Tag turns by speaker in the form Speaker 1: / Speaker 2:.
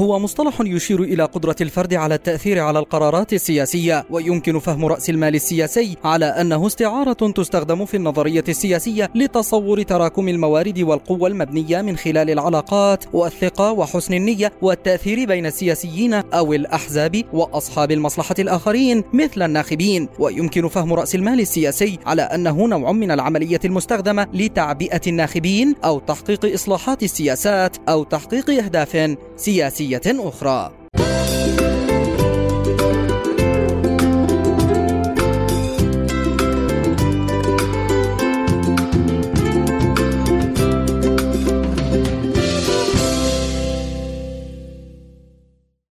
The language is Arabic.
Speaker 1: هو مصطلح يشير إلى قدرة الفرد على التأثير على القرارات السياسية ويمكن فهم رأس المال السياسي على أنه استعارة تستخدم في النظرية السياسية لتصور تراكم الموارد والقوة المبنية من خلال العلاقات والثقة وحسن النية والتأثير بين السياسيين أو الأحزاب وأصحاب المصلحة الآخرين مثل الناخبين. ويمكن فهم رأس المال السياسي على أنه نوع من العملية المستخدمة لتعبئة الناخبين أو تحقيق إصلاحات السياسات أو تحقيق أهداف سياسية. أخرى.